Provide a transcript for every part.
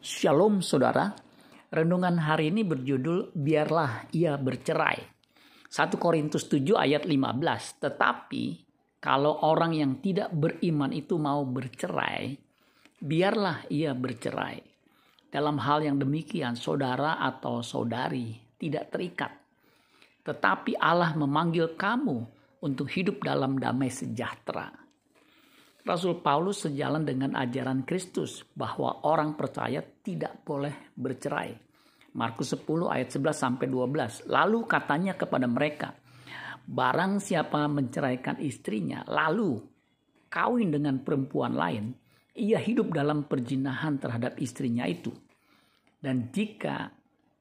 Shalom saudara, renungan hari ini berjudul Biarlah ia bercerai. 1 Korintus 7 ayat 15. Tetapi kalau orang yang tidak beriman itu mau bercerai, biarlah ia bercerai. Dalam hal yang demikian saudara atau saudari tidak terikat. Tetapi Allah memanggil kamu untuk hidup dalam damai sejahtera. Rasul Paulus sejalan dengan ajaran Kristus bahwa orang percaya tidak boleh bercerai. Markus 10 ayat 11 sampai 12. Lalu katanya kepada mereka, barang siapa menceraikan istrinya lalu kawin dengan perempuan lain, ia hidup dalam perjinahan terhadap istrinya itu. Dan jika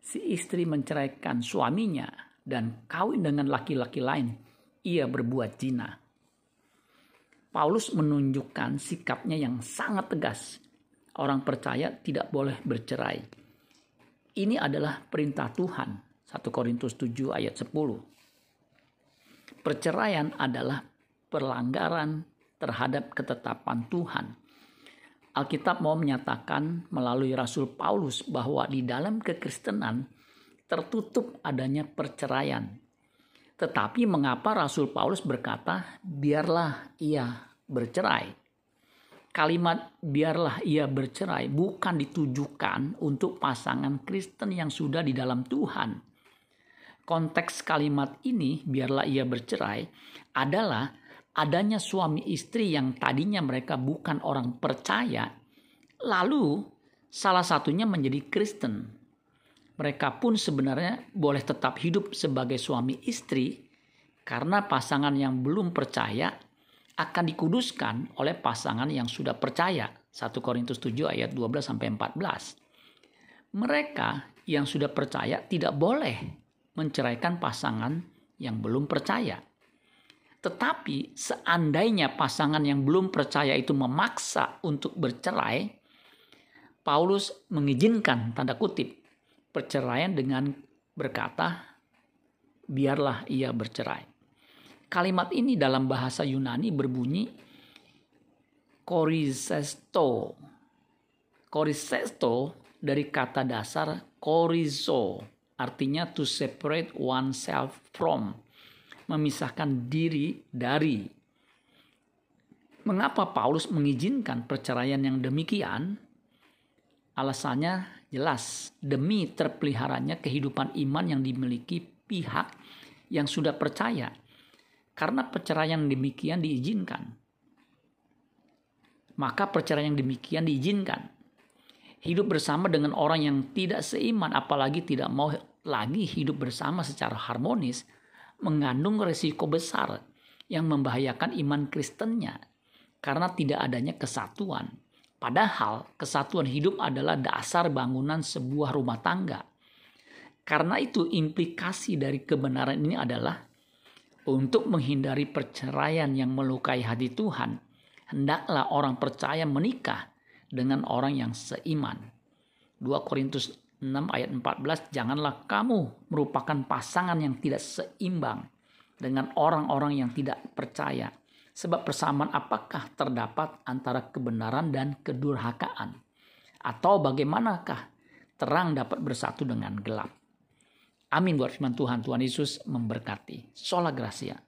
si istri menceraikan suaminya dan kawin dengan laki-laki lain, ia berbuat zina. Paulus menunjukkan sikapnya yang sangat tegas. Orang percaya tidak boleh bercerai. Ini adalah perintah Tuhan. 1 Korintus 7 ayat 10. Perceraian adalah pelanggaran terhadap ketetapan Tuhan. Alkitab mau menyatakan melalui Rasul Paulus bahwa di dalam kekristenan tertutup adanya perceraian tetapi mengapa Rasul Paulus berkata, biarlah ia bercerai? Kalimat biarlah ia bercerai bukan ditujukan untuk pasangan Kristen yang sudah di dalam Tuhan. Konteks kalimat ini, biarlah ia bercerai, adalah adanya suami istri yang tadinya mereka bukan orang percaya, lalu salah satunya menjadi Kristen mereka pun sebenarnya boleh tetap hidup sebagai suami istri karena pasangan yang belum percaya akan dikuduskan oleh pasangan yang sudah percaya. 1 Korintus 7 ayat 12 sampai 14. Mereka yang sudah percaya tidak boleh menceraikan pasangan yang belum percaya. Tetapi seandainya pasangan yang belum percaya itu memaksa untuk bercerai, Paulus mengizinkan tanda kutip perceraian dengan berkata, biarlah ia bercerai. Kalimat ini dalam bahasa Yunani berbunyi korisesto. Korisesto dari kata dasar korizo, artinya to separate oneself from, memisahkan diri dari. Mengapa Paulus mengizinkan perceraian yang demikian? Alasannya jelas demi terpeliharanya kehidupan iman yang dimiliki pihak yang sudah percaya. Karena perceraian demikian diizinkan. Maka perceraian yang demikian diizinkan. Hidup bersama dengan orang yang tidak seiman apalagi tidak mau lagi hidup bersama secara harmonis mengandung resiko besar yang membahayakan iman Kristennya karena tidak adanya kesatuan Padahal kesatuan hidup adalah dasar bangunan sebuah rumah tangga. Karena itu implikasi dari kebenaran ini adalah untuk menghindari perceraian yang melukai hati Tuhan, hendaklah orang percaya menikah dengan orang yang seiman. 2 Korintus 6 ayat 14, janganlah kamu merupakan pasangan yang tidak seimbang dengan orang-orang yang tidak percaya Sebab persamaan apakah terdapat antara kebenaran dan kedurhakaan? Atau bagaimanakah terang dapat bersatu dengan gelap? Amin buat firman Tuhan. Tuhan Yesus memberkati. Sola Gracia.